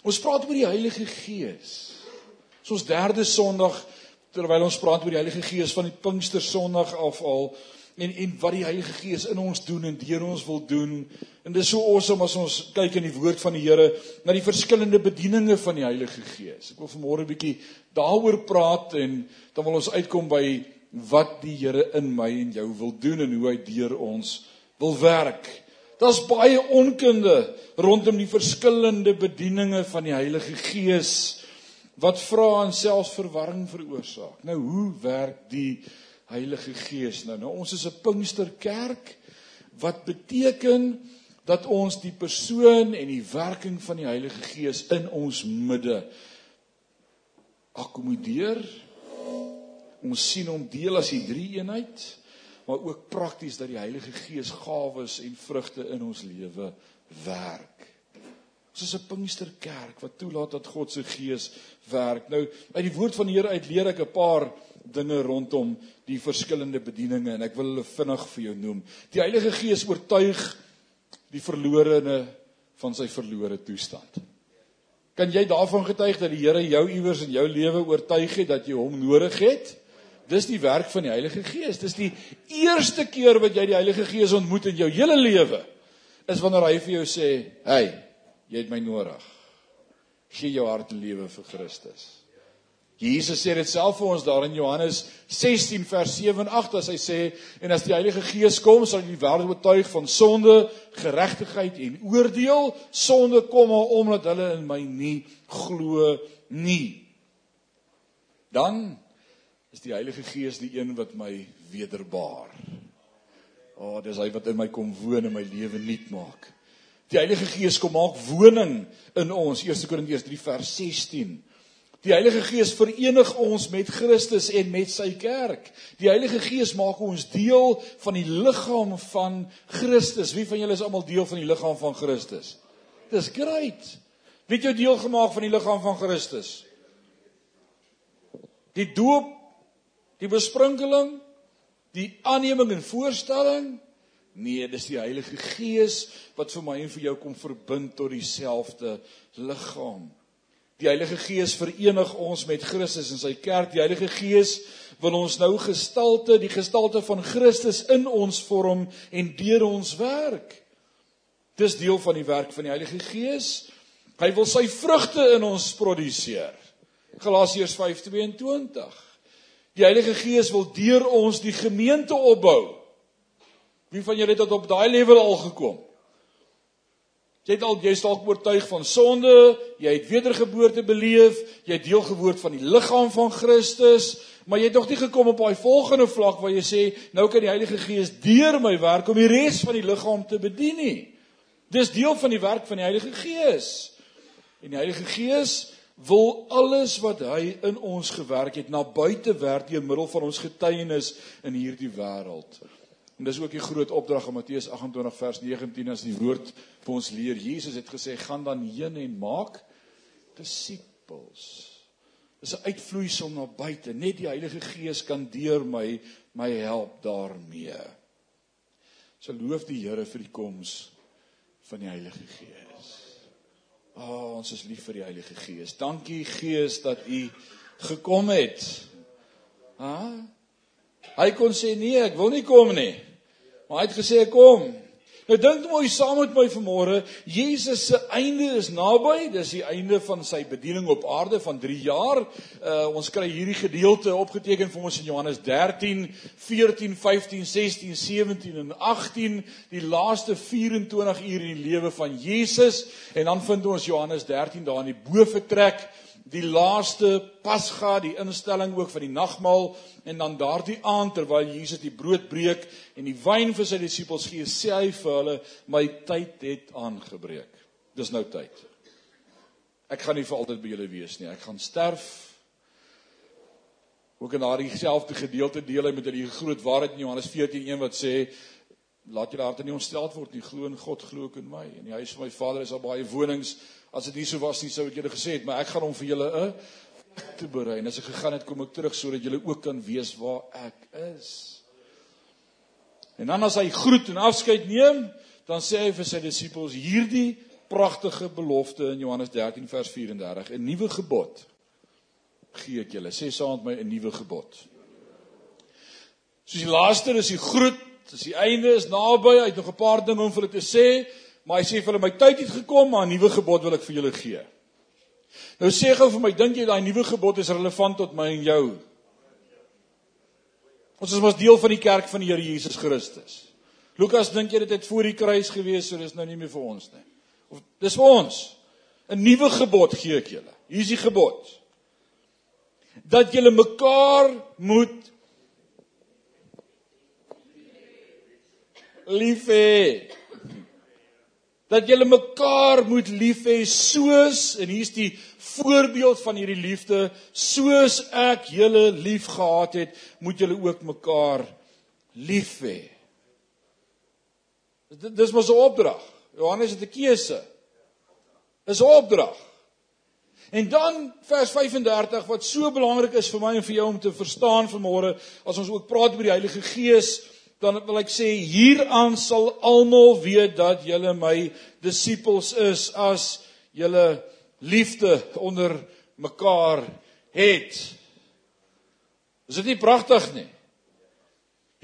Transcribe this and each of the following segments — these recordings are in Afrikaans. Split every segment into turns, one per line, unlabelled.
Ons praat oor die Heilige Gees. Dis ons derde Sondag terwyl ons praat oor die Heilige Gees van die Pinkster Sondag af al en en wat die Heilige Gees in ons doen en deur ons wil doen. En dis so awesome as ons kyk in die woord van die Here na die verskillende bedieninge van die Heilige Gees. Ek wil vanmôre 'n bietjie daaroor praat en dan wil ons uitkom by wat die Here in my en jou wil doen en hoe hy deur ons wil werk. Daar's baie onkunde rondom die verskillende bedieninge van die Heilige Gees wat vra en selfs verwarring veroorsaak. Nou hoe werk die Heilige Gees nou. Nou ons is 'n Pinksterkerk wat beteken dat ons die persoon en die werking van die Heilige Gees in ons midde akkommodeer. Ons sien hom deel as die drie eenheid, maar ook prakties dat die Heilige Gees gawes en vrugte in ons lewe werk. Ons is 'n Pinksterkerk wat toelaat dat God se Gees werk. Nou uit die woord van die Here uit leer ek 'n paar dinge rondom die verskillende bedieninge en ek wil hulle vinnig vir jou noem. Die Heilige Gees oortuig die verlorene van sy verlore toestand. Kan jy daarvan getuig dat die Here jou iewers in jou lewe oortuig het dat jy hom nodig het? Dis die werk van die Heilige Gees. Dis die eerste keer wat jy die Heilige Gees ontmoet in jou hele lewe. Is wanneer hy vir jou sê, "Hey, jy het my nodig. Gee jou hart en lewe vir Christus." Jesus sê dit self vir ons daar in Johannes 16 vers 7 en 8 as hy sê en as die Heilige Gees kom sal hy die wêreld oortuig van sonde, geregtigheid en oordeel. Sonde kom omdat hulle in my nie glo nie. Dan is die Heilige Gees die een wat my wederbaar. O, oh, dis hy wat in my kom woon en my lewe nuut maak. Die Heilige Gees kom maak woning in ons. 1 Korintiërs 3 vers 16. Die Heilige Gees verenig ons met Christus en met sy kerk. Die Heilige Gees maak ons deel van die liggaam van Christus. Wie van julle is almal deel van die liggaam van Christus? Dis great. Wie het jou deel gemaak van die liggaam van Christus? Die doop, die besprinkeling, die aanneming en voorstelling? Nee, dis die Heilige Gees wat vir my en vir jou kom verbind tot dieselfde liggaam. Die Heilige Gees verenig ons met Christus en sy kerk. Die Heilige Gees wil ons nou gestalte, die gestalte van Christus in ons vorm en deur ons werk. Dis deel van die werk van die Heilige Gees. Hy wil sy vrugte in ons produseer. Galasiërs 5:22. Die Heilige Gees wil deur ons die gemeente opbou. Wie van julle het tot op daai level al gekom? Jy het al jy's dalk oortuig van sonde, jy het wedergeboorte beleef, jy het deel geword van die liggaam van Christus, maar jy het nog nie gekom op daai volgende vlak waar jy sê nou kan die Heilige Gees deur my werk om die res van die liggaam te bedien nie. Dis deel van die werk van die Heilige Gees. En die Heilige Gees wil alles wat hy in ons gewerk het na buite werk deur middel van ons getuienis in hierdie wêreld. En dis ook die groot opdrag in Matteus 28 vers 19 as die woord vir ons leer. Jesus het gesê: "Gaan dan heen en maak disippels." Dis 'n uitvloeisel na buite. Net die Heilige Gees kan deur my my help daarmee. So loof die Here vir die koms van die Heilige Gees. O, oh, ons is lief vir die Heilige Gees. Dankie Gees dat U gekom het. Ha? Hy kon sê nee, ek wil nie kom nie. Maar hy het gesê kom. Nou dink mooi saam met my vanmôre, Jesus se einde is naby. Dis die einde van sy bediening op aarde van 3 jaar. Uh ons kry hierdie gedeelte opgeteken vir ons in Johannes 13, 14, 15, 16, 17 en 18, die laaste 24 ure in die lewe van Jesus en dan vind ons Johannes 13 daar in die boefretrek die laaste Pasga, die instelling ook van die nagmaal en dan daardie aand terwyl Jesus die brood breek en die wyn vir sy disippels gee, sê hy vir hulle, my tyd het aangebreek. Dis nou tyd. Ek gaan nie vir altyd by julle wees nie. Ek gaan sterf. Ook in daardie selfde gedeelte deel hy met hulle die groot waarheid in Johannes 14:1 wat sê laat julle harte nie ontsteld word nie. Glo in God, glo ook in my. In die huis van my Vader is daar baie wonings. As dit nie so was nie, sou ek julle gesê het, maar ek gaan hom vir julle 'n te berei. En as ek gegaan het, kom ek terug sodat julle ook kan weet waar ek is. En dan as hy groet en afskeid neem, dan sê hy vir sy disippels: "Hierdie pragtige belofte in Johannes 13 vers 34, 'n nuwe gebod gee ek julle. Sê saam met my 'n nuwe gebod. Soos die laaste is die groet, dis die einde is naby. Hy het nog 'n paar dinge om vir hulle te sê, maar hy sê vir hulle my tyd het gekom, maar 'n nuwe gebod wil ek vir julle gee. Nou sê gou vir my, dink jy daai nuwe gebod is relevant tot my en jou? Ons is mos deel van die kerk van die Here Jesus Christus. Lukas dink jy dit het voor die kruis gewees, so dis nou nie meer vir ons nie. Of dis vir ons. 'n Nuwe gebod gee ek julle. Hier is die gebod dat julle mekaar moet lief hê. Dat julle mekaar moet lief hê soos en hier's die voorbeeld van hierdie liefde, soos ek julle liefgehad het, moet julle ook mekaar lief hê. Dis mos 'n opdrag. Johannes het 'n keuse. Is 'n opdrag. En dan vers 35 wat so belangrik is vir my en vir jou om te verstaan vanmôre as ons ook praat oor die Heilige Gees, dan wil ek sê hieraan sal almal weet dat julle my disippels is as julle liefde onder mekaar het. Is dit nie pragtig nie?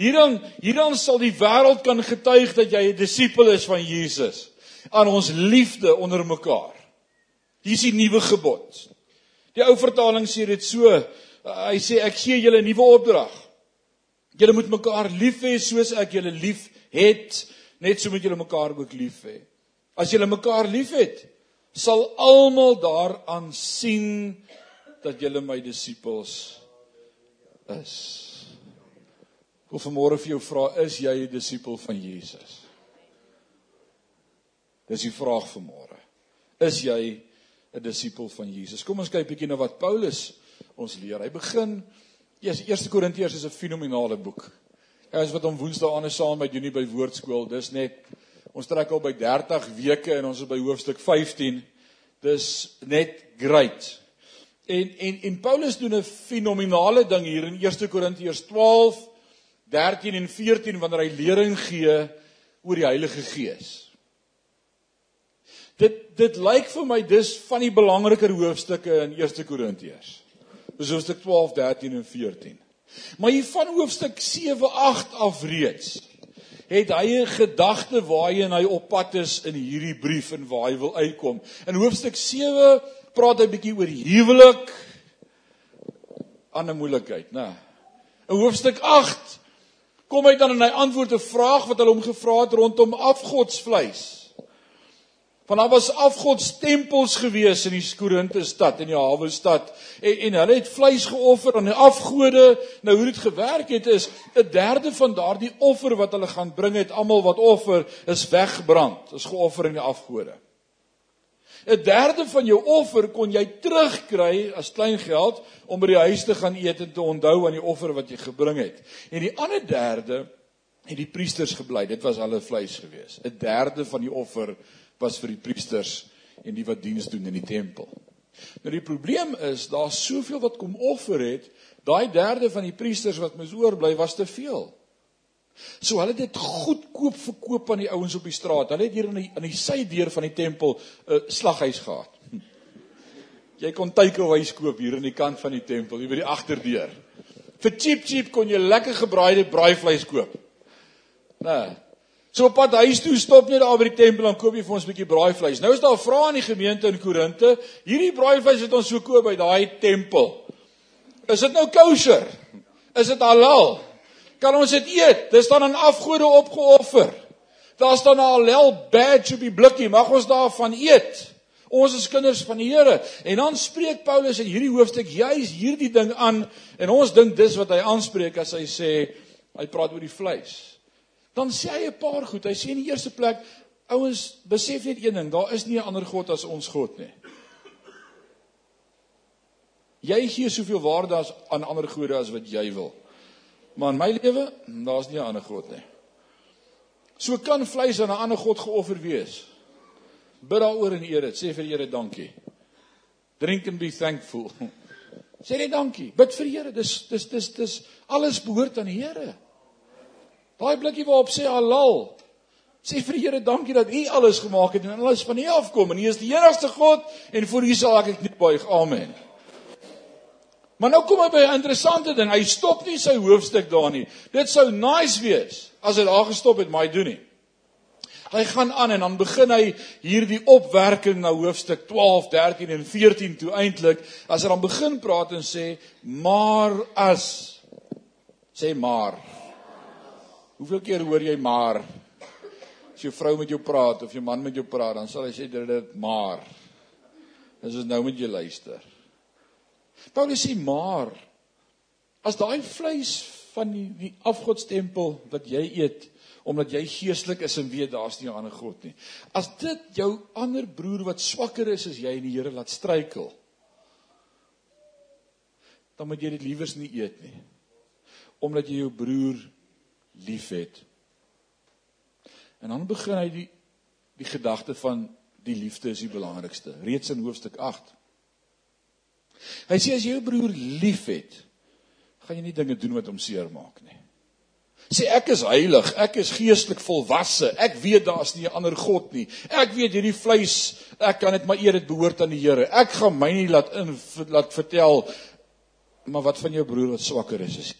Hierdan hierdan sal die wêreld kan getuig dat jy 'n disipel is van Jesus aan ons liefde onder mekaar. Hier is die nuwe gebod. Die ou vertaling sê dit so. Hy sê ek gee julle 'n nuwe opdrag. Julle moet mekaar lief hê soos ek julle lief het, net so moet julle mekaar ook lief hê. As julle mekaar liefhet, sal almal daaraan sien dat julle my disippels is. Ek wil vanmôre vir jou vra, is jy 'n disipel van Jesus? Dis die vraag vanmôre. Is jy 'n disipel van Jesus. Kom ons kyk bietjie na wat Paulus ons leer. Hy begin eers 1 Korintiërs is 'n fenominale boek. Ons wat hom woensdae aan saam met Junie by woordskool, dis net ons trek al by 30 weke en ons is by hoofstuk 15. Dis net great. En en en Paulus doen 'n fenominale ding hier in 1 Korintiërs 12, 13 en 14 wanneer hy lering gee oor die Heilige Gees. Dit dit lyk vir my dis van die belangriker hoofstukke in 1 Korintiërs. Dis hoofstuk 12, 13 en 14. Maar hier van hoofstuk 7, 8 af reeds het hy 'n gedagte waarheen hy op pad is in hierdie brief en waar hy wil uitkom. In hoofstuk 7 praat hy bietjie oor huwelik aan 'n moeilikheid, né? In hoofstuk 8 kom hy dan en hy antwoord 'n vraag wat hulle hom gevra het rondom afgodsvleis. Want daar was afgodstempels gewees in die Korinthe stad in die hawe stad en en hulle het vleis geoffer aan die afgode. Nou hoe dit gewerk het is 'n derde van daardie offer wat hulle gaan bring het, almal wat offer, is weggebrand, is geoffer aan die afgode. 'n Derde van jou offer kon jy terugkry as klein geld om by die huis te gaan eet en te onthou aan die offer wat jy gebring het. En die ander derde het die priesters gebly. Dit was hulle vleis gewees. 'n Derde van die offer was vir die priesters en die wat diens doen in die tempel. Nou die probleem is daar's soveel wat kom offer het, daai derde van die priesters wat mis oorbly was te veel. So hulle het dit goedkoop verkoop aan die ouens op die straat. Hulle het hier aan die aan die sydeur van die tempel 'n uh, slaghuis gehad. Jy kon takeaways koop hier aan die kant van die tempel, hier by die agterdeur. Vir cheap cheap kon jy lekker gebraaide braaivleis koop. Nee, So op pad huis toe stop net daar by die tempel en koop jy vir ons 'n bietjie braaivleis. Nou is daar 'n vraag in die gemeente in Korinte. Hierdie braaivleis wat ons so koop by daai tempel. Is dit nou kosher? Is dit halal? Kan ons dit eet? Dis dan aan afgode opgeoffer. Daar staan 'n halal badge op die blikkie. Mag ons daarvan eet? Ons is kinders van die Here. En dan spreek Paulus in hierdie hoofstuk juis hierdie ding aan en ons dink dis wat hy aanspreek as hy sê hy praat oor die vleis dan sê hy 'n paar goed. Hy sê in die eerste plek, ouens, besef net een ding, daar is nie 'n ander god as ons God nie. Jy gee soveel waarde as aan ander gode as wat jy wil. Maar in my lewe, daar's nie 'n ander god nie. So kan vleis aan 'n ander god geoffer wees. Bid daaroor en eer dit. Sê vir die Here dankie. Drink and be thankful. Sê net dankie. Bid vir die Here. Dis dis dis dis alles behoort aan die Here. Daai blikkie waarop sê halal. Sê vir die Here dankie dat U alles gemaak het en alles van U afkom en U is die enigste God en voor U sal ek net buig. Amen. Maar nou kom hy by 'n interessante ding. Hy stop nie sy hoofstuk daar nie. Dit sou nice wees as hy daar gestop het, maar hy doen nie. Hy gaan aan en dan begin hy hierdie opwerking na hoofstuk 12, 13 en 14 toe eintlik as hy dan begin praat en sê maar as sê maar. Hoeveel keer hoor jy maar? As jou vrou met jou praat of jou man met jou praat, dan sal hy sê dit dit maar. Dis is nou met jy luister. Paulus sê maar as daai vleis van die die afgodstempel wat jy eet omdat jy geestelik is en weet daar's nie 'n ander god nie. As dit jou ander broer wat swakker is as jy in die Here laat struikel, dan moet jy dit liewers nie eet nie. Omdat jy jou broer liefhet. En dan begin hy die die gedagte van die liefde is die belangrikste, reeds in hoofstuk 8. Hy sê as jy jou broer liefhet, gaan jy nie dinge doen wat hom seermaak nie. Sê ek is heilig, ek is geestelik volwasse. Ek weet daar's nie 'n ander god nie. Ek weet hierdie vleis, ek kan dit maar eer dit behoort aan die Here. Ek gaan my nie laat in laat vertel maar wat van jou broer wat swakker is is.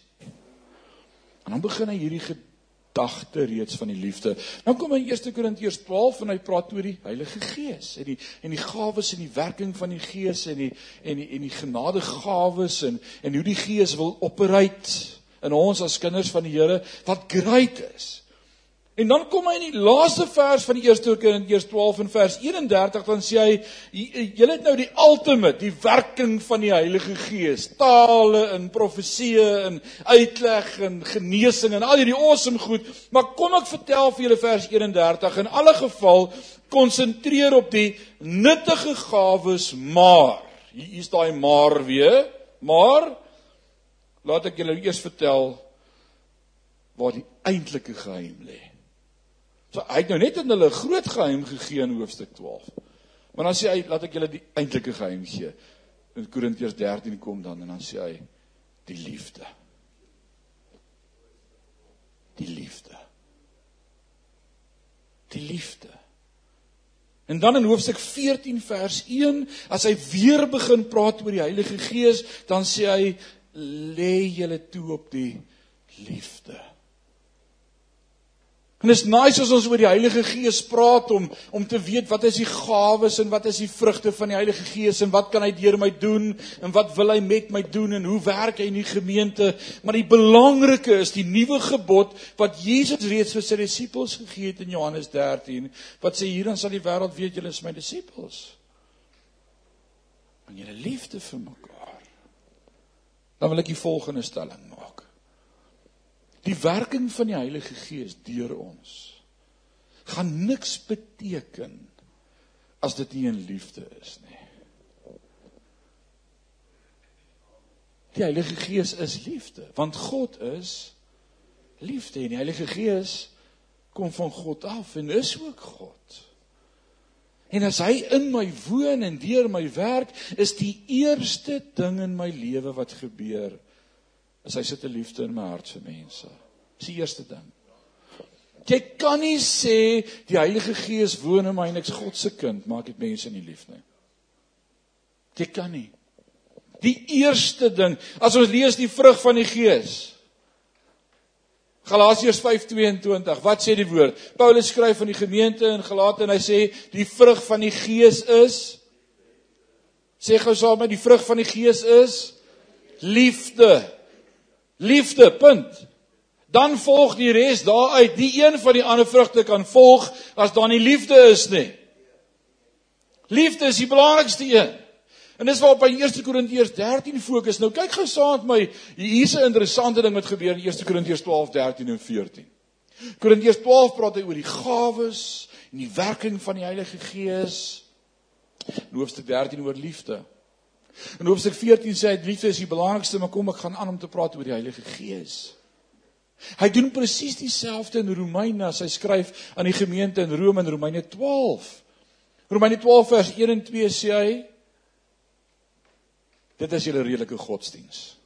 En dan begin hy hierdie gedagte reeds van die liefde. Dan kom hy in 1 Korintiërs 12 en hy praat oor die Heilige Gees en die en die gawes en die werking van die Gees en die en die en die genadegawes en en hoe die Gees wil operate in ons as kinders van die Here wat great is. En dan kom hy in die laaste vers van die eerste Korintiërs 12 en vers 31 dan sê hy julle het nou die ultimate, die werking van die Heilige Gees, tale en profeseë en uitleg en genesing en al hierdie awesome goed, maar kom ek vertel vir julle vers 31 in alle geval konsentreer op die nuttige gawes maar. Hier is daai maar weer, maar Laat ek julle eers vertel waar die eintlike geheim lê. So hy het nou net aan hulle groot geheim gegee in hoofstuk 12. Maar dan sê hy, laat ek julle die eintlike geheim gee. In Korintiërs 13 kom dan en dan sê hy die liefde. Die liefde. Die liefde. En dan in hoofstuk 14 vers 1, as hy weer begin praat oor die Heilige Gees, dan sê hy lê julle toe op die liefde. En dit is nice as ons oor die Heilige Gees praat om om te weet wat is die gawes en wat is die vrugte van die Heilige Gees en wat kan hy deur my doen en wat wil hy met my doen en hoe werk hy in die gemeente? Maar die belangrike is die nuwe gebod wat Jesus reeds vir sy disippels gegee het in Johannes 13 wat sê hierin sal die wêreld weet julle is my disippels. Want julle liefde vir mekaar dan wil ek die volgende stelling. Die werking van die Heilige Gees deur ons gaan niks beteken as dit nie in liefde is nie. Die Heilige Gees is liefde, want God is liefde en die Heilige Gees kom van God af en is ook God. En as hy in my woon en deur my werk, is die eerste ding in my lewe wat gebeur, is hy sit 'n liefde in my hart vir mense. Dis die eerste ding. Jy kan nie sê die Heilige Gees woon in my en ek's God se kind, maar ek het mense nie lief nie. Jy kan nie. Die eerste ding, as ons lees die vrug van die Gees, Galasiërs 5:22. Wat sê die woord? Paulus skryf aan die gemeente in Galate en hy sê die vrug van die Gees is Sê gou saam met die vrug van die Gees is liefde. Liefde. Punt. Dan volg die res daaruit. Die een van die ander vrugte kan volg as daar nie liefde is nie. Liefde is die belangrikste een. En dis waarop hy 1 Korintiërs 13 fokus. Nou kyk gou saam met my. Hier's 'n interessante ding wat gebeur in 1 Korintiërs 12, 13 en 14. Korintiërs 12 praat hy oor die gawes en die werking van die Heilige Gees. In hoofstuk 13 oor liefde. In hoofstuk 14 sê hy liefde is die belangrikste, maar kom ek gaan aan om te praat oor die Heilige Gees. Hy doen presies dieselfde in Romeine as hy skryf aan die gemeente in Rome in Romeine 12. Romeine 12 vers 1 en 2 sê hy Dit is julle redelike godsdiens.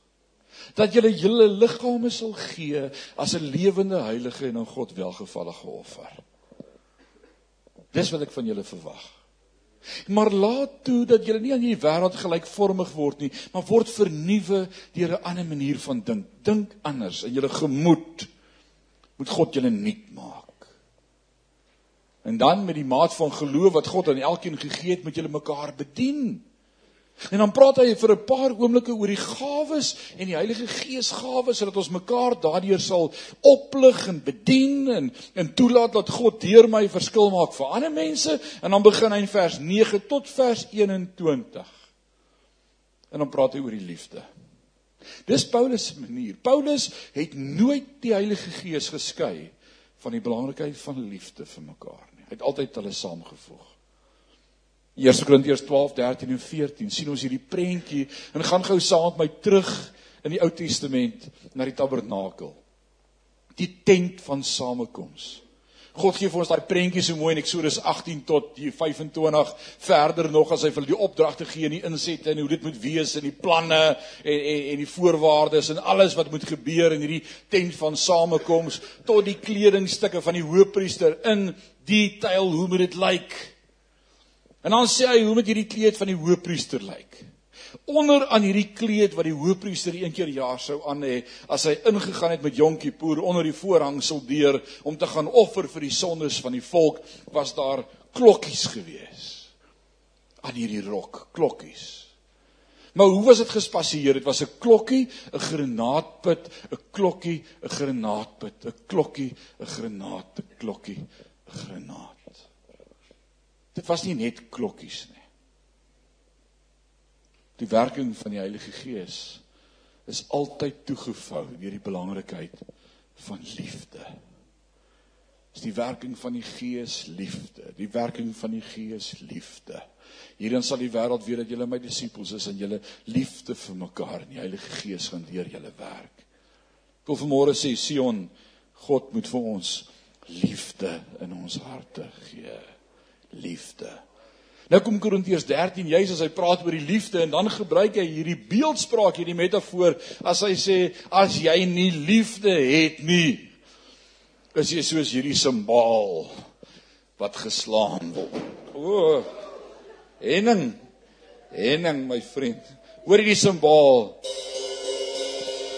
Dat julle julle liggame sal gee as 'n lewende heilige en aan God welgevallige offer. Dis wat ek van julle verwag. Maar laat toe dat julle nie aan hierdie wêreld gelykvormig word nie, maar word vernuwe deur 'n ander manier van dink. Dink anders in julle gemoed. Moet God julle nuut maak. En dan met die maat van geloof wat God aan elkeen gegee het, moet julle mekaar bedien. En dan praat hy vir 'n paar oomblikke oor die gawes en die Heilige Gees gawes sodat ons mekaar daardeur sal oplig en bedien en en toelaat dat God deur my verskil maak vir ander mense en dan begin hy in vers 9 tot vers 21. En dan praat hy oor die liefde. Dis Paulus se manier. Paulus het nooit die Heilige Gees geskei van die belangrikheid van liefde vir mekaar nie. Hy het altyd hulle saamgevoeg. 1 Korintiërs 12, 13 en 14 sien ons hierdie prentjie en gaan gou saam met my terug in die Ou Testament na die tabernakel. Die tent van samekoms. God gee vir ons daai prentjie so mooi in Eksodus 18 tot 25 verder nog as hy vir die opdragte gee en die insette en hoe dit moet wees en die planne en en en die voorwaardes en alles wat moet gebeur in hierdie tent van samekoms tot die kledingstukke van die hoofpriester in detail hoe moet dit lyk? Like? En dan sê hy hoe moet hierdie kleed van die hoofpriester lyk? Onder aan hierdie kleed wat die hoofpriester een keer per jaar sou aan hê as hy ingegaan het met Yom Kippur onder die voorhangsel deur om te gaan offer vir die sondes van die volk, was daar klokkies gewees. Aan hierdie rok, klokkies. Maar hoe was dit gespasieer? Dit was 'n klokkie, 'n granaatput, 'n klokkie, 'n granaatput, 'n klokkie, 'n granaat, 'n klokkie, 'n granaat. Dit was nie net klokkies nie. Die werking van die Heilige Gees is altyd toegevou deur die belangrikheid van liefde. Is die werking van die Gees liefde, die werking van die Gees liefde. Hierin sal die wêreld weet dat julle my disippels is en julle liefde vir mekaar en die Heilige Gees gaan deur julle werk. Ek wil vanmôre sê Sion, God moet vir ons liefde in ons harte gee liefde. Nou kom Korintiërs 13 juis as hy praat oor die liefde en dan gebruik hy hierdie beeldspraak hierdie metafoor as hy sê as jy nie liefde het nie is jy soos hierdie simbaal wat geslaan word. O Henning Henning my vriend hoor hierdie simbaal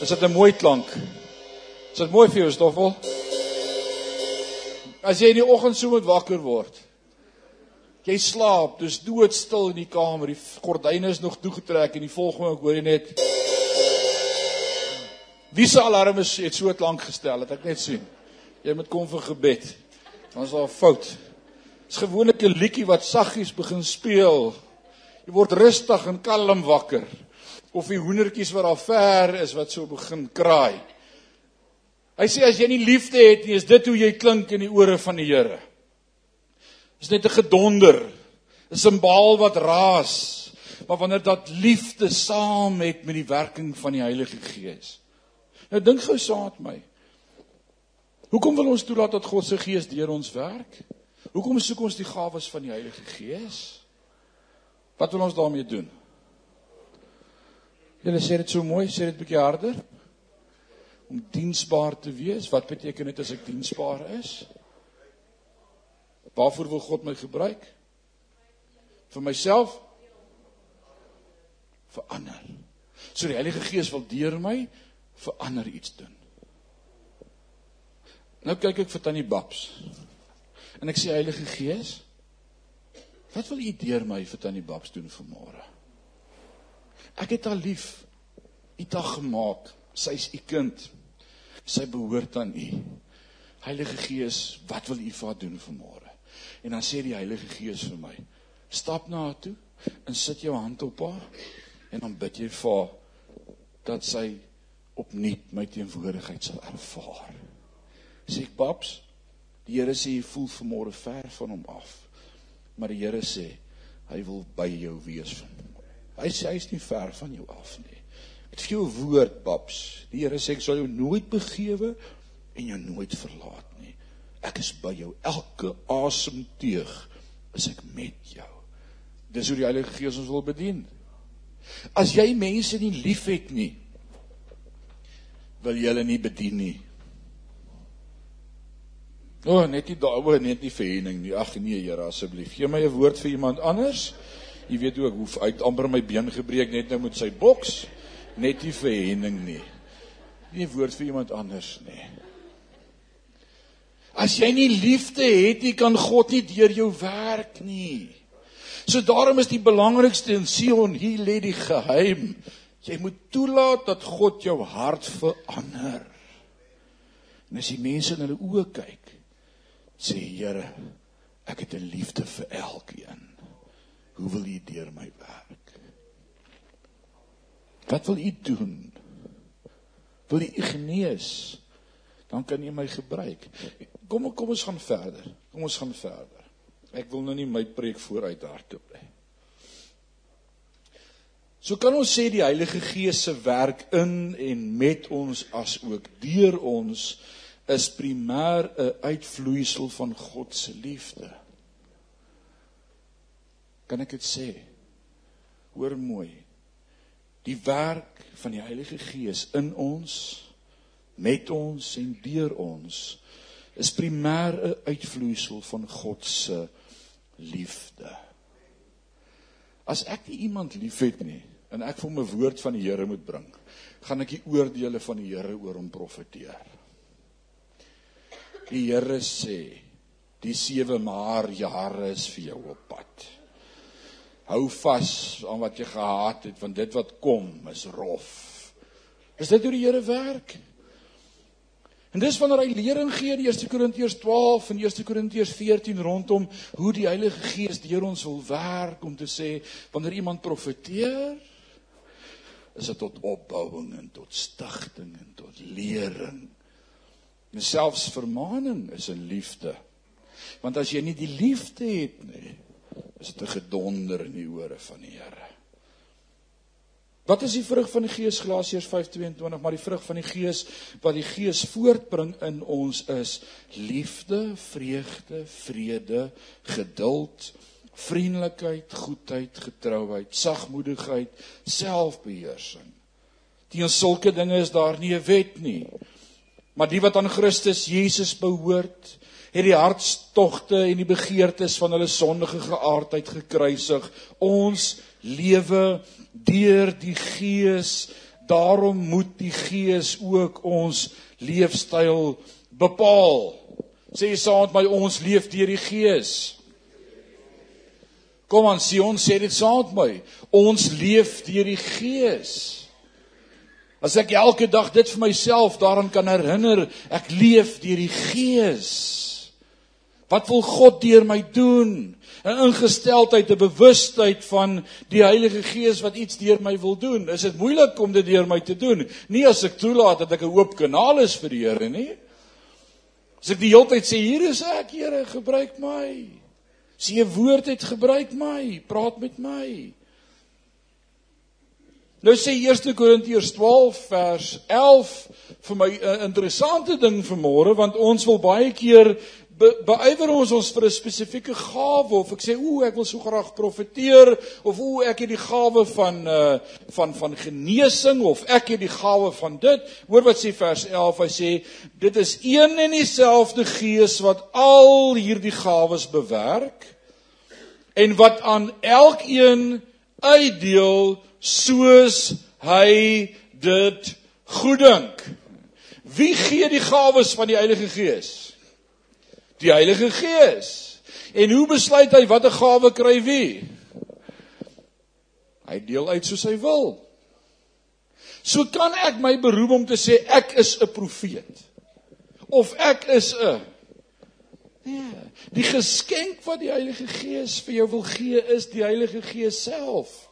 Is dit 'n mooi klank? Is dit mooi vir jou stoffel? As jy in die oggend so moet wakker word Jy slaap, dis doodstil in die kamer. Die gordyne is nog toegetrek en die volgende ek hoor jy net Wie se alarm is het so lank gestel, het ek net sien. Jy moet kom vir gebed. Dan is daar 'n fout. Dis gewoonlik 'n liedjie wat saggies begin speel. Jy word rustig en kalm wakker. Of die hoendertjies wat daar ver is wat so begin kraai. Hy sê as jy nie liefde het nie, is dit hoe jy klink in die ore van die Here is net 'n gedonder, 'n simbaal wat raas. Maar wanneer dat liefde saam met met die werking van die Heilige Gees. Nou dink gou met my. Hoekom wil ons toelaat dat God se Gees deur ons werk? Hoekom soek ons die gawes van die Heilige Gees? Wat wil ons daarmee doen? Julle sê dit so mooi, sê dit bietjie harder. Om diensbaar te wees. Wat beteken dit as ek diensbaar is? Waarvoor wil God my gebruik? Vir myself? Vir ander. So die Heilige Gees wil deur my vir ander iets doen. Nou kyk ek vir Tannie Babs. En ek sê Heilige Gees, wat wil U deur my vir Tannie Babs doen vanmôre? Ek het haar lief. U het haar gemaak. Sy is U kind. Sy behoort aan U. Heilige Gees, wat wil U vir haar doen vanmôre? En dan sê die Heilige Gees vir my: "Stap na haar toe en sit jou hand op haar en dan bid jy vir haar dat sy opnuut my teenwoordigheid sal ervaar." Sê ek, "Paps, die Here sê jy voel vanmôre ver van hom af." Maar die Here sê hy wil by jou wees vanmôre. Hy sê hy is nie ver van jou af nie. Dit is jou woord, paps. Die Here sê ek sal jou nooit begewe en jou nooit verlaat Ek is by jou elke asemteug is ek met jou. Dis hoe die Heilige Gees ons wil bedien. As jy mense nie liefhet nie, wil jy hulle nie bedien nie. O, oh, net nie daaroor net nie vir Henning nie. Ag nee, Here, asseblief. Gee my 'n woord vir iemand anders. Jy weet ook hoe uit amper my been gebreek net nou met sy boks. Net nie vir Henning nie. Nie 'n woord vir iemand anders nie. As jy nie liefde het nie, kan God nie deur jou werk nie. So daarom is die belangrikste in Sion, hier lê die geheim. Jy moet toelaat dat God jou hart verander. En as die mense in hulle oë kyk, sê Here, ek het 'n liefde vir elkeen. Hoe wil U deur my werk? Wat wil U doen? Wil U genees? Dan kan U my gebruik. Kom kom ons gaan verder. Kom ons gaan verder. Ek wil nou nie my preek vooruit hardop nie. So kan ons sê die Heilige Gees se werk in en met ons as ook deur ons is primêr 'n uitvloeisel van God se liefde. Kan ek dit sê? Hoor mooi. Die werk van die Heilige Gees in ons, met ons en deur ons is primêr 'n uitvloeisel van God se liefde. As ek nie iemand liefhet nie en ek vir 'n woord van die Here moet bring, gaan ek die oordeele van die Here oor hom profeteer. Die Here sê, die 7 maar jare is vir jou op pad. Hou vas aan wat jy gehad het want dit wat kom is rof. Is dit hoe die Here werk? En dis wanneer hy lering gee in 1 Korintiërs 12 en 1 Korintiërs 14 rondom hoe die Heilige Gees deur ons wil werk om te sê wanneer iemand profeteer is dit tot opbouing en tot stigting en tot lering En selfs vermaaning is 'n liefde. Want as jy nie die liefde het nie, is dit 'n gedonder in die ore van die Here. Wat is die vrug van die Gees Galasiërs 5:22, maar die vrug van die Gees wat die Gees voortbring in ons is liefde, vreugde, vrede, geduld, vriendelikheid, goedheid, getrouheid, sagmoedigheid, selfbeheersing. Teen sulke dinge is daar nie 'n wet nie. Maar die wat aan Christus Jesus behoort, het die hartstogte en die begeertes van hulle sondige geaardheid gekruisig. Ons lewe deur die Gees. Daarom moet die Gees ook ons leefstyl bepaal. Sê saam met my ons leef deur die Gees. Kom aan Sion sê dit saam met my. Ons leef deur die Gees. As ek elke dag dit vir myself daaraan kan herinner, ek leef deur die Gees. Wat wil God deur my doen? 'n Ingesteldheid, 'n bewustheid van die Heilige Gees wat iets deur my wil doen. Is dit moeilik om dit deur my te doen? Nie as ek toelaat dat ek 'n oop kanaal is vir die Here nie. As ek die hele tyd sê hier is ek, Here, gebruik my. Sê 'n woord het gebruik my, praat met my. Nou sê 1 Korintiërs 12 vers 11 vir my 'n interessante ding vanmôre want ons wil baie keer beywer ons ons vir 'n spesifieke gawe of ek sê o ek wil so graag profeteer of o ek het die gawe van uh van van genesing of ek het die gawe van dit hoor wat sê vers 11 hy sê dit is een en dieselfde gees wat al hierdie gawes bewerk en wat aan elkeen uitdeel soos hy dit goeddink. Wie gee die gawes van die Heilige Gees? Die Heilige Gees. En hoe besluit hy watter gawe kry wie? Hy deel uit soos hy wil. So kan ek my beroep om te sê ek is 'n profeet of ek is 'n Nee, die geskenk wat die Heilige Gees vir jou wil gee is die Heilige Gees self.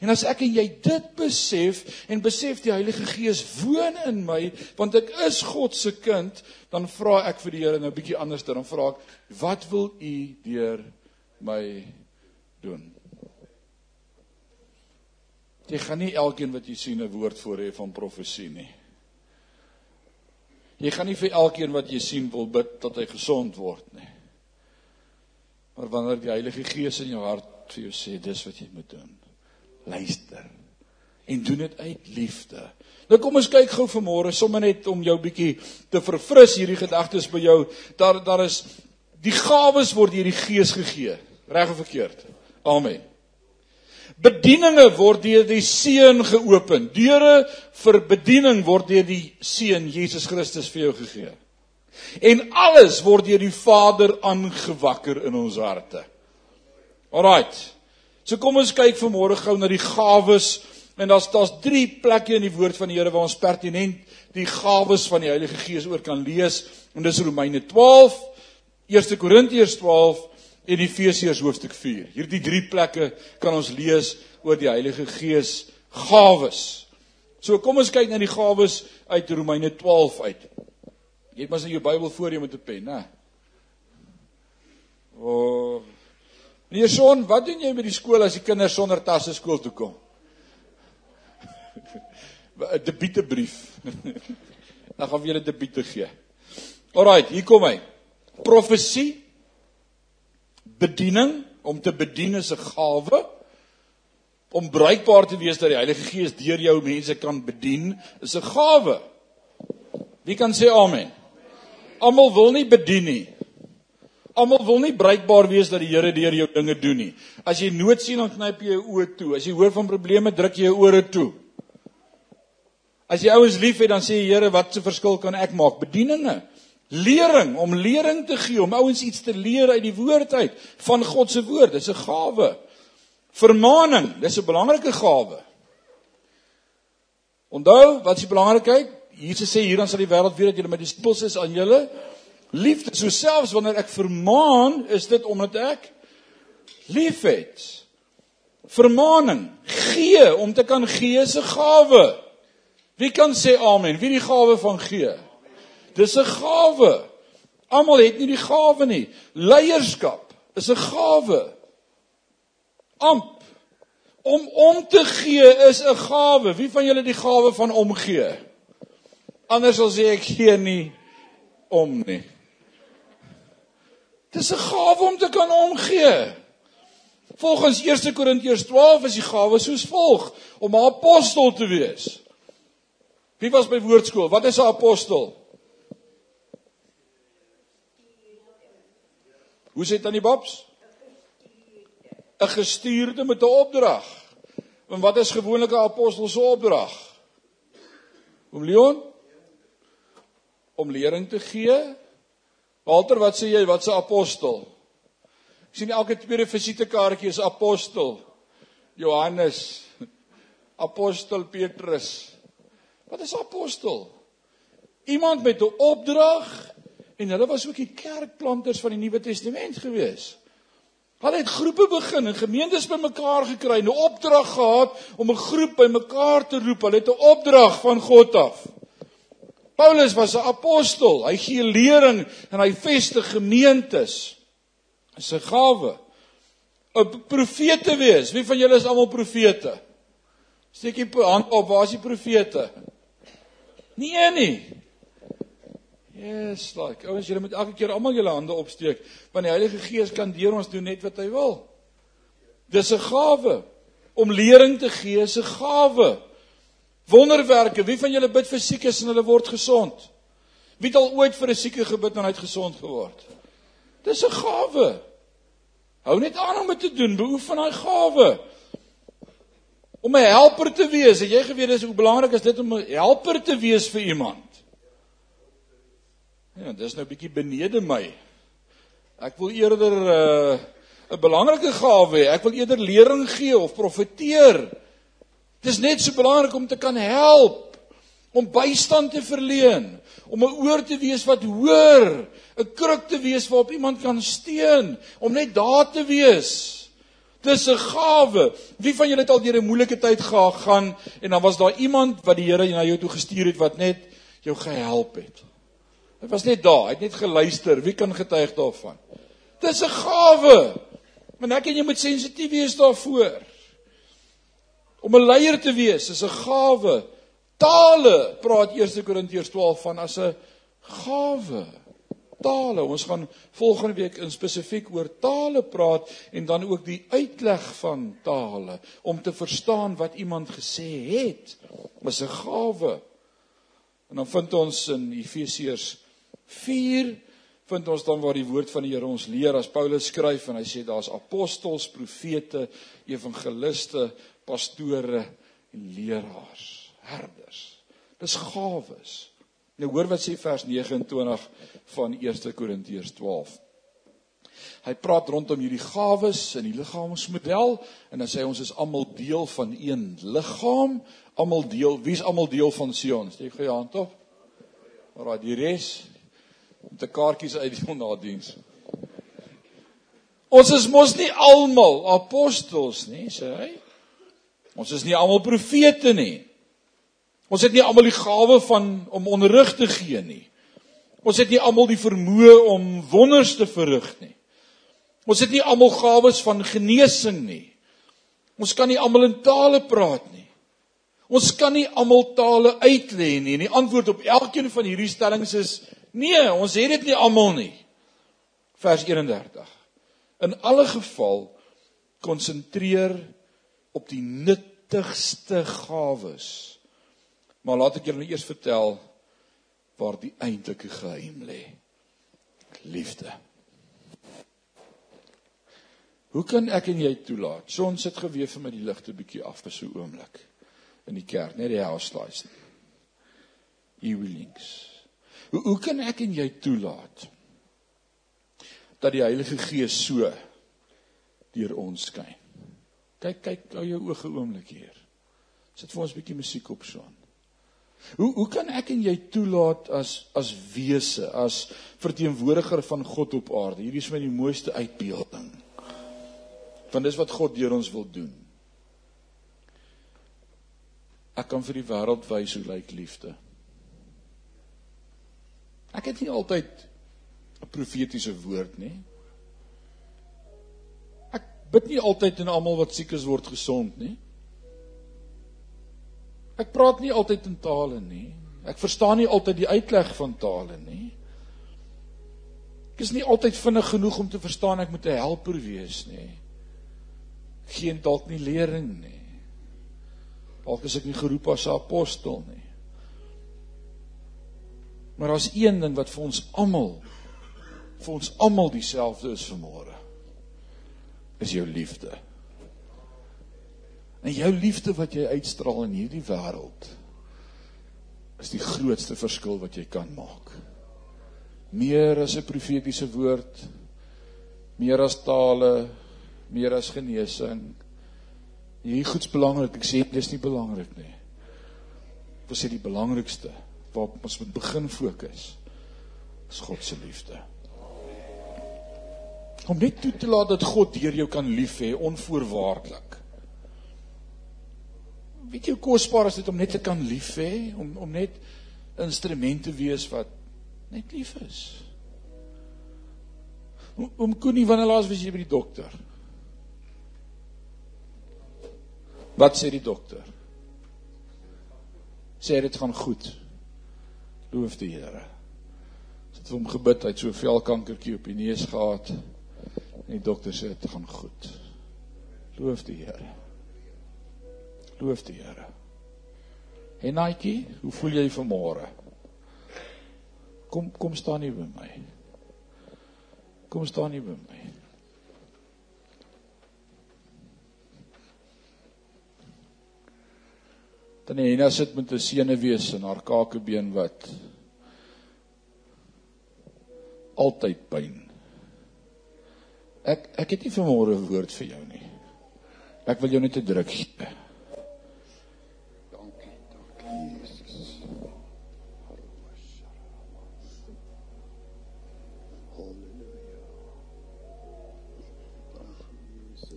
En as ek en jy dit besef en besef die Heilige Gees woon in my, want ek is God se kind, dan vra ek vir die Here nou 'n bietjie anders dan vra ek, wat wil U deur my doen? Jy gaan nie elkeen wat jy sien 'n woord voor hê van profesie nie. Jy gaan nie vir elkeen wat jy sien wil bid dat hy gesond word nie. Maar wanneer die Heilige Gees in jou hart vir jou sê dis wat jy moet doen, luister. en doen dit uit liefde. Nou kom ons kyk gou vanmôre sommer net om jou bietjie te verfris hierdie gedagtes by jou. Daar daar is die gawes word deur die Gees gegee. Reg of verkeerd? Amen. Bedieninge word deur die Seun geopen. Deure vir bediening word deur die Seun Jesus Christus vir jou gegee. En alles word deur die Vader aangewakker in ons harte. Alraight. So kom ons kyk vanmôre gou na die gawes en daar's daar's drie plekke in die woord van die Here waar ons pertinent die gawes van die Heilige Gees oor kan lees. En dis Romeine 12, 1 Korintiërs 12 en Efesiërs hoofstuk 4. Hierdie drie plekke kan ons lees oor die Heilige Gees gawes. So kom ons kyk na die gawes uit Romeine 12 uit. Jy het mos in jou Bybel voor jou met 'n pen, né? O. Oh. Meneer Son, wat doen jy met die skool as die kinders sonder tasse skool toe kom? 'n Debietebrief. Dan gaan we julle debiete gee. Alraai, hier kom hy. Profesie bediening om te bedien is 'n gawe om bruikbaar te wees dat die Heilige Gees deur jou mense kan bedien is 'n gawe. Wie kan sê amen? Almal wil nie bedien nie. Almal wil nie bruikbaar wees dat die Here deur jou dinge doen nie. As jy nood sien dan knyp jy jou oë toe. As jy hoor van probleme druk jy jou ore toe. As jy ouens liefhet dan sê die Here wat se verskil kan ek maak? Bedieninge lering om lering te gee om ouens iets te leer uit die woord uit van God se woord dis 'n gawe vermaaning dis 'n belangrike gawe onthou wat is die belangrikheid Jesus sê hier dan sal die wêreld weet dat julle my disippels is aan julle liefde so selfs wanneer ek vermaan is dit omdat ek liefhet vermaaning gee om te kan gee 'n gawe wie kan sê amen wie die gawe van gee Dis 'n gawe. Almal het nie die gawe nie. Leierskap is 'n gawe. Amp om om te gee is 'n gawe. Wie van julle die gawe van omgee? Anders sal sê ek gee nie om nie. Dis 'n gawe om te kan omgee. Volgens 1 Korintiërs 12 is die gawe soos volg: om 'n apostel te wees. Wie was by woordskool? Wat is 'n apostel? Hoe sê tannie Babs? 'n Gestuurde met 'n opdrag. En wat is gewoonlik 'n apostel se opdrag? Om Leon om lering te gee. Walter, wat sê jy, wat se apostel? Ek sien elke tweede visitekaartjie is apostel. Johannes, apostel Petrus. Wat is apostel? Iemand met 'n opdrag En hulle was ook die kerkplanters van die Nuwe Testament gewees. Hulle het groepe begin en gemeentes bymekaar gekry, 'n opdrag gehad om 'n groep bymekaar te roep. Hulle het 'n opdrag van God af. Paulus was 'n apostel. Hy gee lering en hy vestig gemeentes. Dis 'n gawe. 'n Profeet te wees. Wie van julle is almal profete? Steek jy hand op, waar is die profete? Nee nie. Yes, like. Ouens, julle moet elke keer almal julle hande opsteek, want die Heilige Gees kan deur ons doen net wat hy wil. Dis 'n gawe. Om lering te gee is 'n gawe. Wonderwerke. Wie van julle bid vir siekes en hulle word gesond? Wie het al ooit vir 'n sieke gebid en hy het gesond geword? Dis 'n gawe. Hou net aan om dit te doen. Beoefen daai gawe. Om 'n helper te wees. Het jy geweet dis hoe belangrik is dit om 'n helper te wees vir iemand? Ja, dis nou 'n bietjie benede my. Ek wil eerder 'n uh, 'n belangrike gawe hê. Ek wil eerder lering gee of profeteer. Dit is net so belangrik om te kan help, om bystand te verleen, om 'n oor te wees wat hoor, 'n kruk te wees waarop iemand kan steun, om net daar te wees. Dis 'n gawe. Wie van julle het al deur 'n moeilike tyd gegaan en dan was daar iemand wat die Here na jou toe gestuur het wat net jou gehelp het? Hy was net daar, hy het net geluister. Wie kan getuig daarvan? Dis 'n gawe. Maar ek en jy moet sensitief wees daarvoor. Om 'n leier te wees is 'n gawe. Tale praat 1 Korintiërs 12 van as 'n gawe. tale. Ons gaan volgende week in spesifiek oor tale praat en dan ook die uitleg van tale om te verstaan wat iemand gesê het. Dis 'n gawe. En dan vind ons in Efesiërs 4 vind ons dan waar die woord van die Here ons leer as Paulus skryf en hy sê daar's apostels, profete, evangeliste, pastore en leraars, herders. Dis gawes. Nou hoor wat sê vers 29 van 1 Korintiërs 12. Hy praat rondom hierdie gawes in die liggaamsmodel en dan sê ons is almal deel van een liggaam, almal deel, wie's almal deel van Sion? Steek gou jou hand op. Maar die res om te kaartjies uit die nadiens. Ons is mos nie almal apostels nie, sê hy. Ons is nie almal profete nie. Ons het nie almal die gawe van om onderrig te gee nie. Ons het nie almal die vermoë om wonders te verrig nie. Ons het nie almal gawes van genesing nie. Ons kan nie almal in tale praat nie. Ons kan nie almal tale uitlê nie. En die antwoord op elkeen van hierdie stellings is nee, ons het dit nie almal nie. Vers 31. In alle geval konsentreer op die nuttigste gawes Maar laat ek julle nou eers vertel waar die eintlike geheim lê. Liefde. Hoe kan ek en jy toelaat? Son sit geweef my die ligte bietjie af vir so 'n oomblik in die kerk, net die house lights. Evenings. Hoe hoe kan ek en jy toelaat dat die Heilige Gees so deur ons skyn? Kyk, kyk, hou jou oë oomblik hier. Sit vir ons 'n bietjie musiek op son. Hoe hoe kan ek en jy toelaat as as wese, as verteenwoordiger van God op aarde? Hierdie is my die mooiste uitbeelding. Want dis wat God deur ons wil doen. Ek kan vir die wêreld wys hoe lyk liefde. Ek het nie altyd 'n profetiese woord nie. Bid nie altyd en almal wat siek is word gesond nie. Ek praat nie altyd in tale nie. Ek verstaan nie altyd die uitleg van tale nie. Ek is nie altyd vinnig genoeg om te verstaan ek moet 'n helper wees nie. Geen dalk nie lering nie. Dalk is ek nie geroep as 'n apostel nie. Maar daar's een ding wat vir ons almal vir ons almal dieselfde is vanmôre. Is jou liefde. En jou liefde wat jy uitstraal in hierdie wêreld is die grootste verskil wat jy kan maak. Meer as 'n profetiese woord, meer as tale, meer as genesing. Hierdie goed's belangrik. Ek sê dis nie belangrik nie. Wat is die belangrikste waarop ons moet begin fokus? Is God se liefde. Om net toe te laat dat God deur jou kan lief hê onvoorwaardelik weet jy hoe kosbaar is dit om net te kan lief hê, om om net instrumente wees wat net lief is. Om, om Koenie wanneer laas was jy by die dokter? Wat sê die dokter? Sê dit gaan goed. Loof die Here. Het hom gebid, hy het so velkankertjie op die neus gehad. En die dokter sê dit gaan goed. Loof die Here. Loof die Here. En Naitjie, hoe voel jy vanmôre? Kom kom staan hier by my. Kom staan hier by my. Dan en as dit met 'n senuwees in haar kakebeen wat altyd pyn. Ek ek het nie vanmôre 'n woord vir jou nie. Ek wil jou net 'n druk gee.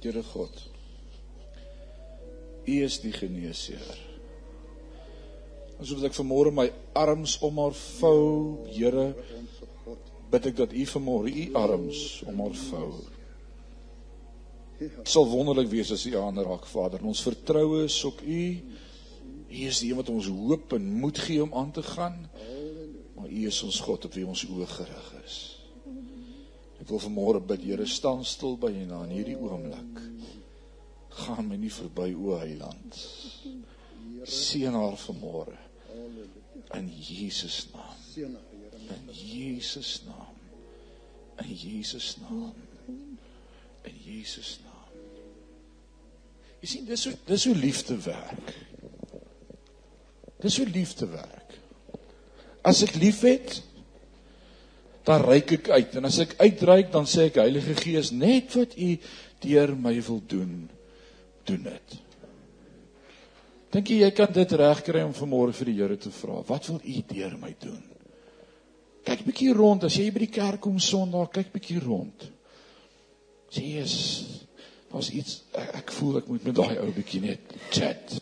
Here God. U is die geneesheer. Asof ek vanmôre my arms om haar vou, Here, bid ek dat U vanmôre U arms om haar vou. Dit sal wonderlik wees as U aan raak, Vader. Ons vertroue is op U. U is die een wat ons hoop en moed gee om aan te gaan. Maar U is ons God op wie ons oë gerig is. Ek wil vanmôre bid, Here, staan stil by U na in hierdie oomblik. Gaan my nie verby o Heiland. Seën haar vanmôre. In Jesus naam.
Seën haar, Here.
In Jesus naam. In Jesus naam. In Jesus naam. Jy sien dis hoe dis hoe liefde werk. Dis hoe liefde werk. As ek liefhet, dan reik ek uit en as ek uitreik dan sê ek Heilige Gees, net wat U deur my wil doen, doen dit. Dink jy jy kan dit regkry om vanmôre vir die Here te vra, wat wil U deur my doen? Kyk bietjie rond, as jy by die kerk kom Sondag, kyk bietjie rond. Jesus, daar's iets ek, ek voel ek moet met daai ou bietjie net chat.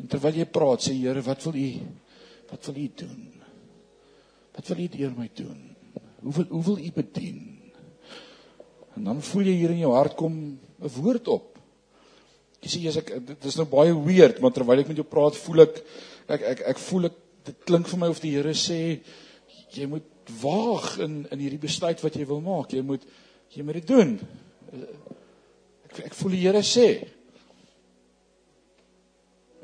En terwyl jy praat, sê Here, wat wil U wat wil U doen? Wat wil U deur my doen? Hoe wil hoe wil U bedien? En dan voel jy hier in jou hart kom 'n woord op. Jy sê jy's ek dit is nou baie weird, maar terwyl ek met jou praat, voel ek ek ek ek voel ek dit klink vir my of die Here sê jy moet waag in in hierdie besluit wat jy wil maak. Jy moet jy moet dit doen. Ek voel die Here sê.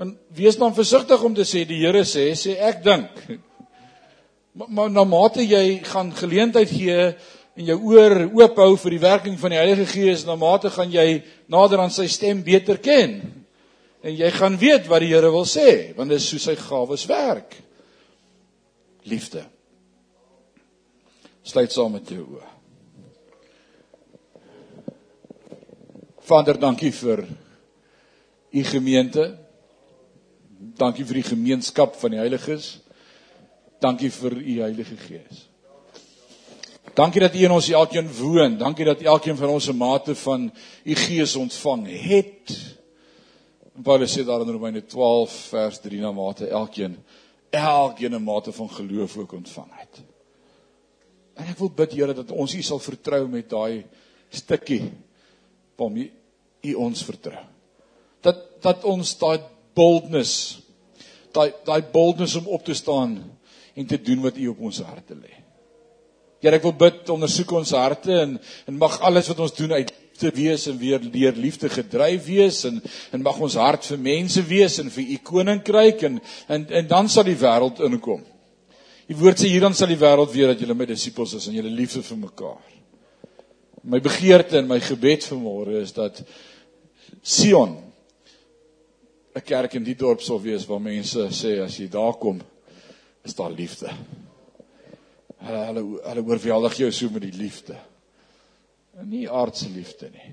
En wees dan versigtig om te sê die Here sê, sê ek dink. Maar, maar na mate jy gaan geleentheid gee en jou oor oop hou vir die werking van die Heilige Gees, na mate gaan jy nader aan sy stem beter ken. En jy gaan weet wat die Here wil sê, want dit is hoe sy gawes werk. Liefde. Sluit saam met jou oë. Vader, dankie vir u gemeente. Dankie vir die gemeenskap van die heiliges. Dankie vir u Heilige Gees. Dankie dat u in ons elkeen woon. Dankie dat elkeen van ons 'n mate van u Gees ontvang het. Paulus sê daar in Romeine 12 vers 3 na mate elkeen elkeen 'n mate van geloof ook ontvang het. En ek wil bid Here dat ons U sal vertrou met daai stukkie waarmee U ons vertrou. Dat dat ons daai boldness daai daai boldness om op te staan en te doen wat U op ons harte lê. Here ek wil bid ondersoek ons harte en en mag alles wat ons doen uit te wees en weer deur liefde gedryf wees en en mag ons hart vir mense wees en vir u koninkryk en en en dan sal die wêreld inkom. Die woord sê hier dan sal die wêreld weet dat julle my disippels is en julle liefde vir mekaar. My begeerte en my gebed vanmôre is dat Sion 'n kerk in die dorp sal wees waar mense sê as jy daar kom is daar liefde. Hulle hulle hulle oorweldig jou so met die liefde. En nie aardse liefde nie.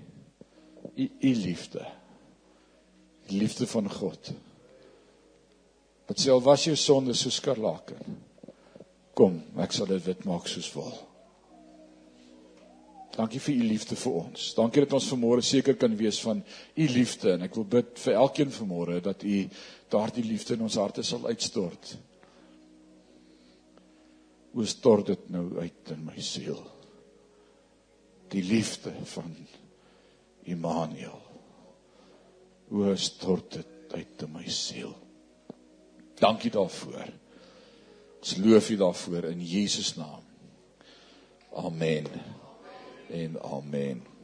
U u liefde. Die liefde van God. Wat sê al was jou sonde so skarlaken. Kom, ek sal dit wit maak soos wol. Dankie vir u liefde vir ons. Dankie dat ons vanmôre seker kan wees van u liefde en ek wil bid vir elkeen vanmôre dat u daardie liefde in ons harte sal uitstort. Hoe stort dit nou uit in my siel? Die liefde van Immanuel. Hoe stort dit uit in my siel? Dankie daarvoor. Ons loof U daarvoor in Jesus naam. Amen. En amen.